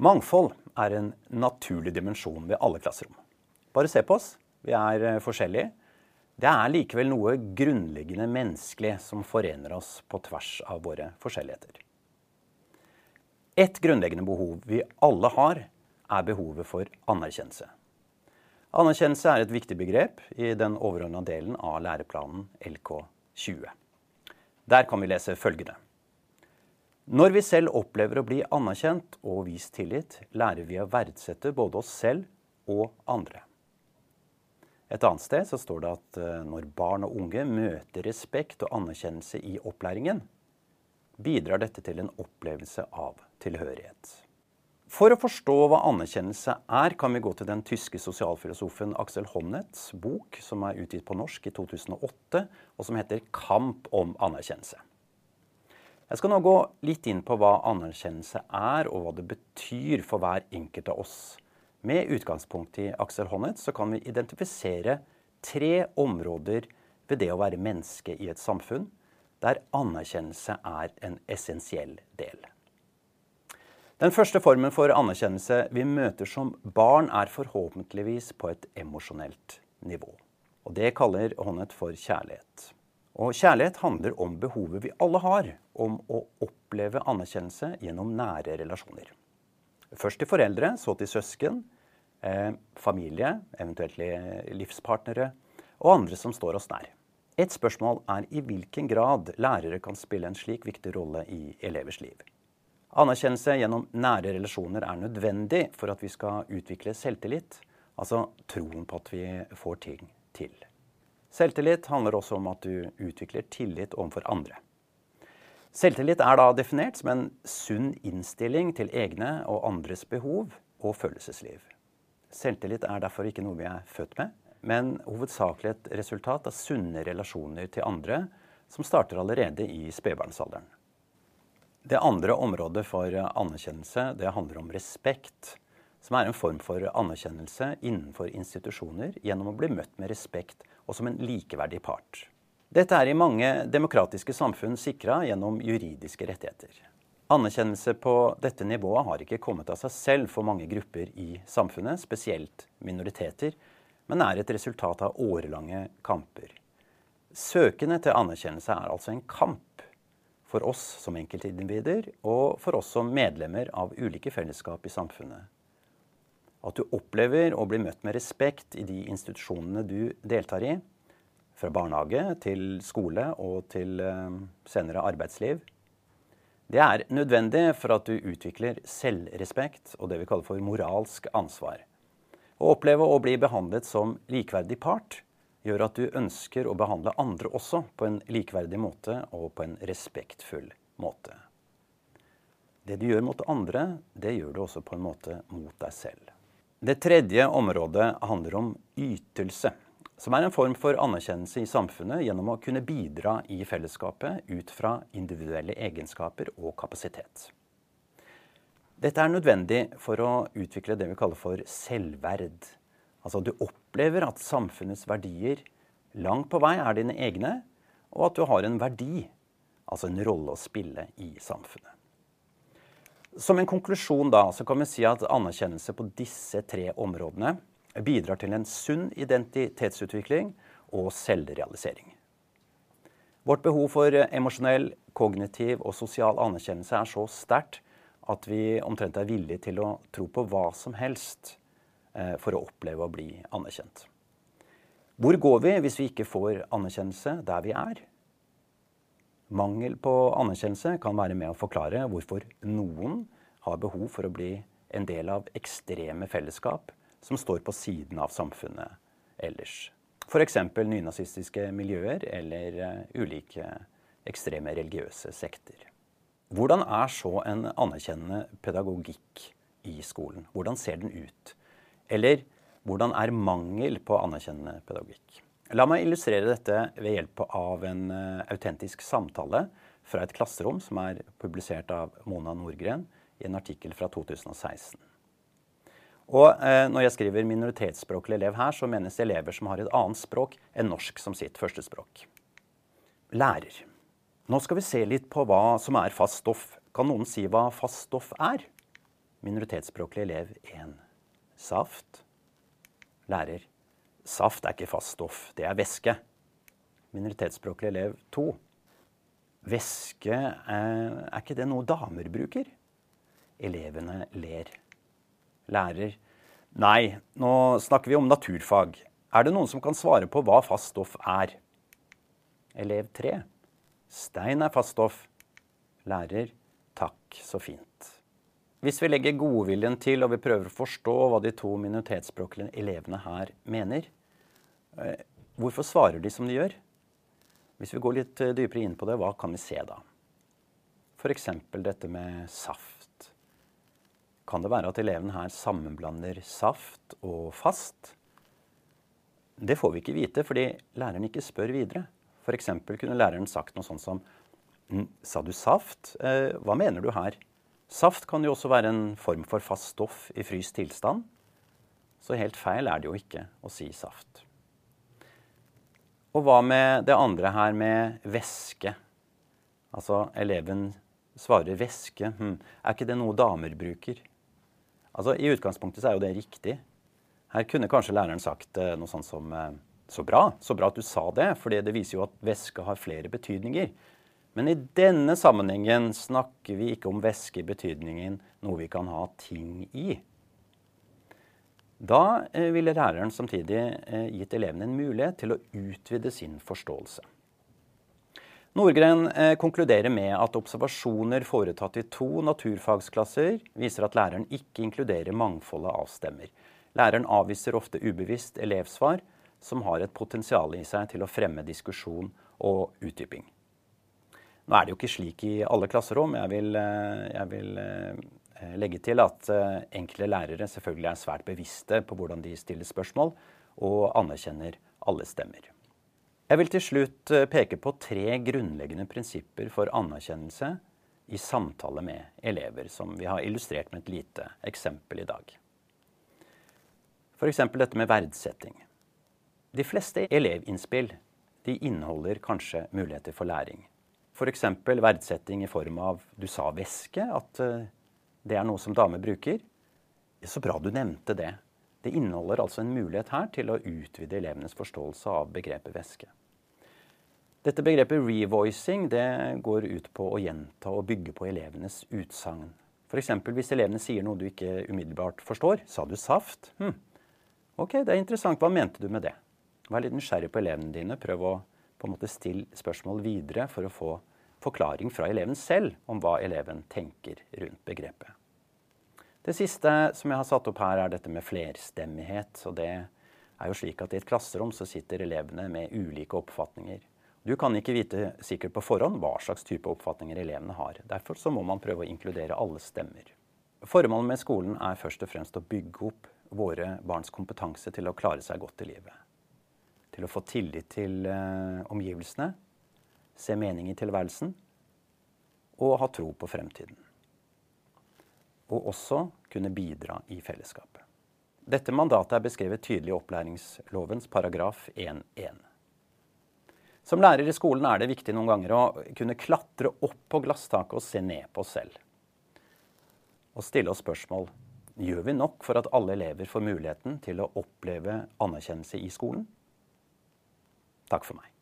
Mangfold er en naturlig dimensjon ved alle klasserom. Bare se på oss. Vi er eh, forskjellige. Det er likevel noe grunnleggende menneskelig som forener oss på tvers av våre forskjelligheter. Et grunnleggende behov vi alle har, er behovet for anerkjennelse. Anerkjennelse er et viktig begrep i den overordna delen av læreplanen LK20. Der kan vi lese følgende. Når vi selv opplever å bli anerkjent og vist tillit, lærer vi å verdsette både oss selv og andre. Et annet sted så står det at eh, når barn og unge møter respekt og anerkjennelse i opplæringen, bidrar dette til en opplevelse av tilhørighet. For å forstå hva anerkjennelse er, kan vi gå til den tyske sosialfilosofen Axel Honnets bok, som er utgitt på norsk i 2008, og som heter 'Kamp om anerkjennelse'. Jeg skal nå gå litt inn på hva anerkjennelse er, og hva det betyr for hver enkelt av oss. Med utgangspunkt i Aksel Honneth så kan vi identifisere tre områder ved det å være menneske i et samfunn der anerkjennelse er en essensiell del. Den første formen for anerkjennelse vi møter som barn, er forhåpentligvis på et emosjonelt nivå. Og Det kaller Honneth for kjærlighet. Og Kjærlighet handler om behovet vi alle har om å oppleve anerkjennelse gjennom nære relasjoner. Først til foreldre, så til søsken, eh, familie, eventuelt livspartnere og andre som står oss nær. Et spørsmål er i hvilken grad lærere kan spille en slik viktig rolle i elevers liv. Anerkjennelse gjennom nære relasjoner er nødvendig for at vi skal utvikle selvtillit, altså troen på at vi får ting til. Selvtillit handler også om at du utvikler tillit overfor andre. Selvtillit er da definert som en sunn innstilling til egne og andres behov og følelsesliv. Selvtillit er derfor ikke noe vi er født med, men hovedsakelig et resultat av sunne relasjoner til andre som starter allerede i spedbarnsalderen. Det andre området for anerkjennelse det handler om respekt, som er en form for anerkjennelse innenfor institusjoner gjennom å bli møtt med respekt og som en likeverdig part. Dette er i mange demokratiske samfunn sikra gjennom juridiske rettigheter. Anerkjennelse på dette nivået har ikke kommet av seg selv for mange grupper i samfunnet, spesielt minoriteter, men er et resultat av årelange kamper. Søkende til anerkjennelse er altså en kamp for oss som enkeltindivider og for oss som medlemmer av ulike fellesskap i samfunnet. At du opplever å bli møtt med respekt i de institusjonene du deltar i, fra barnehage til skole og til eh, senere arbeidsliv, det er nødvendig for at du utvikler selvrespekt og det vi kaller for moralsk ansvar. Å oppleve å bli behandlet som likeverdig part gjør at du ønsker å behandle andre også på en likeverdig måte og på en respektfull måte. Det du gjør mot andre, det gjør du også på en måte mot deg selv. Det tredje området handler om ytelse som er en form for anerkjennelse i samfunnet gjennom å kunne bidra i fellesskapet ut fra individuelle egenskaper og kapasitet. Dette er nødvendig for å utvikle det vi kaller for selvverd. Altså du opplever at samfunnets verdier langt på vei er dine egne, og at du har en verdi, altså en rolle å spille i samfunnet. Som en konklusjon da, så kan vi si at anerkjennelse på disse tre områdene bidrar til en sunn identitetsutvikling og selvrealisering. Vårt behov for emosjonell, kognitiv og sosial anerkjennelse er så sterkt at vi omtrent er villige til å tro på hva som helst eh, for å oppleve å bli anerkjent. Hvor går vi hvis vi ikke får anerkjennelse der vi er? Mangel på anerkjennelse kan være med å forklare hvorfor noen har behov for å bli en del av ekstreme fellesskap som står på siden av samfunnet ellers. F.eks. nynazistiske miljøer eller uh, ulike ekstreme religiøse sekter. Hvordan er så en anerkjennende pedagogikk i skolen? Hvordan ser den ut? Eller hvordan er mangel på anerkjennende pedagogikk? La meg illustrere dette ved hjelp av en uh, autentisk samtale fra et klasserom som er publisert av Mona Nordgren i en artikkel fra 2016. Og eh, når jeg skriver minoritetsspråklig elev her, så menes elever som har et annet språk enn norsk som sitt førstespråk. Lærer. Nå skal vi se litt på hva som er fast stoff. Kan noen si hva fast stoff er? Minoritetsspråklig elev 1. Saft. Lærer. Saft er ikke fast stoff, det er væske. Minoritetsspråklig elev 2. Væske, er, er ikke det noe damer bruker? Elevene ler. Lærer. Nei, nå snakker vi om naturfag. Er det noen som kan svare på hva fast stoff er? Elev 3. Stein er fast stoff. Lærer. Takk, så fint. Hvis vi legger godviljen til og vi prøver å forstå hva de to minoritetsspråklige elevene her mener, hvorfor svarer de som de gjør? Hvis vi går litt eh, dypere inn på det, hva kan vi se da? F.eks. dette med saft. Kan det være at eleven her sammenblander saft og fast? Det får vi ikke vite fordi læreren ikke spør videre. F.eks. kunne læreren sagt noe sånt som Sa du saft? Eh, hva mener du her? Saft kan jo også være en form for fast stoff i fryst tilstand. Så helt feil er det jo ikke å si saft. Og hva med det andre her med væske? Altså eleven svarer væske. Hm, er ikke det noe damer bruker? Altså I utgangspunktet så er jo det riktig. Her kunne kanskje læreren sagt eh, noe sånt som eh, så bra. Så bra at du sa det, for det viser jo at væske har flere betydninger. Men i denne sammenhengen snakker vi ikke om væske i betydningen noe vi kan ha ting i. Da eh, ville læreren samtidig eh, gitt elevene en mulighet til å utvide sin forståelse. Nordgren eh, konkluderer med at observasjoner foretatt i to naturfagsklasser viser at læreren ikke inkluderer mangfoldet av stemmer. Læreren avviser ofte ubevisst elevsvar som har et potensial i seg til å fremme diskusjon og utdyping. Nå er det jo ikke slik i alle klasserom. Jeg vil, jeg vil legge til at enkle lærere selvfølgelig er svært bevisste på hvordan de stiller spørsmål, og anerkjenner alle stemmer. Jeg vil til slutt peke på tre grunnleggende prinsipper for anerkjennelse i samtale med elever, som vi har illustrert med et lite eksempel i dag. F.eks. dette med verdsetting. De fleste elevinnspill de inneholder kanskje muligheter for læring. F.eks. verdsetting i form av 'du sa væske', at det er noe som damer bruker. Så bra du nevnte det. Det inneholder altså en mulighet her til å utvide elevenes forståelse av begrepet væske. Dette begrepet revoicing det går ut på å gjenta og bygge på elevenes utsagn. F.eks. hvis elevene sier noe du ikke umiddelbart forstår. 'Sa du saft?' Hm. Ok, det er interessant. Hva mente du med det? Vær litt nysgjerrig på elevene dine. Prøv å på en måte stille spørsmål videre for å få forklaring fra eleven selv om hva eleven tenker rundt begrepet. Det siste som jeg har satt opp her, er dette med flerstemmighet. og det er jo slik at I et klasserom så sitter elevene med ulike oppfatninger. Du kan ikke vite sikkert på forhånd hva slags type oppfatninger elevene har. Derfor så må man prøve å inkludere alle stemmer. Formålet med skolen er først og fremst å bygge opp våre barns kompetanse til å klare seg godt i livet til å få tillit til eh, omgivelsene, se mening i tilværelsen og ha tro på fremtiden. Og også kunne bidra i fellesskapet. Dette mandatet er beskrevet tydelig i opplæringslovens paragraf 1.1. Som lærer i skolen er det viktig noen ganger å kunne klatre opp på glasstaket og se ned på oss selv. Og stille oss spørsmål gjør vi nok for at alle elever får muligheten til å oppleve anerkjennelse i skolen. Takk for meg.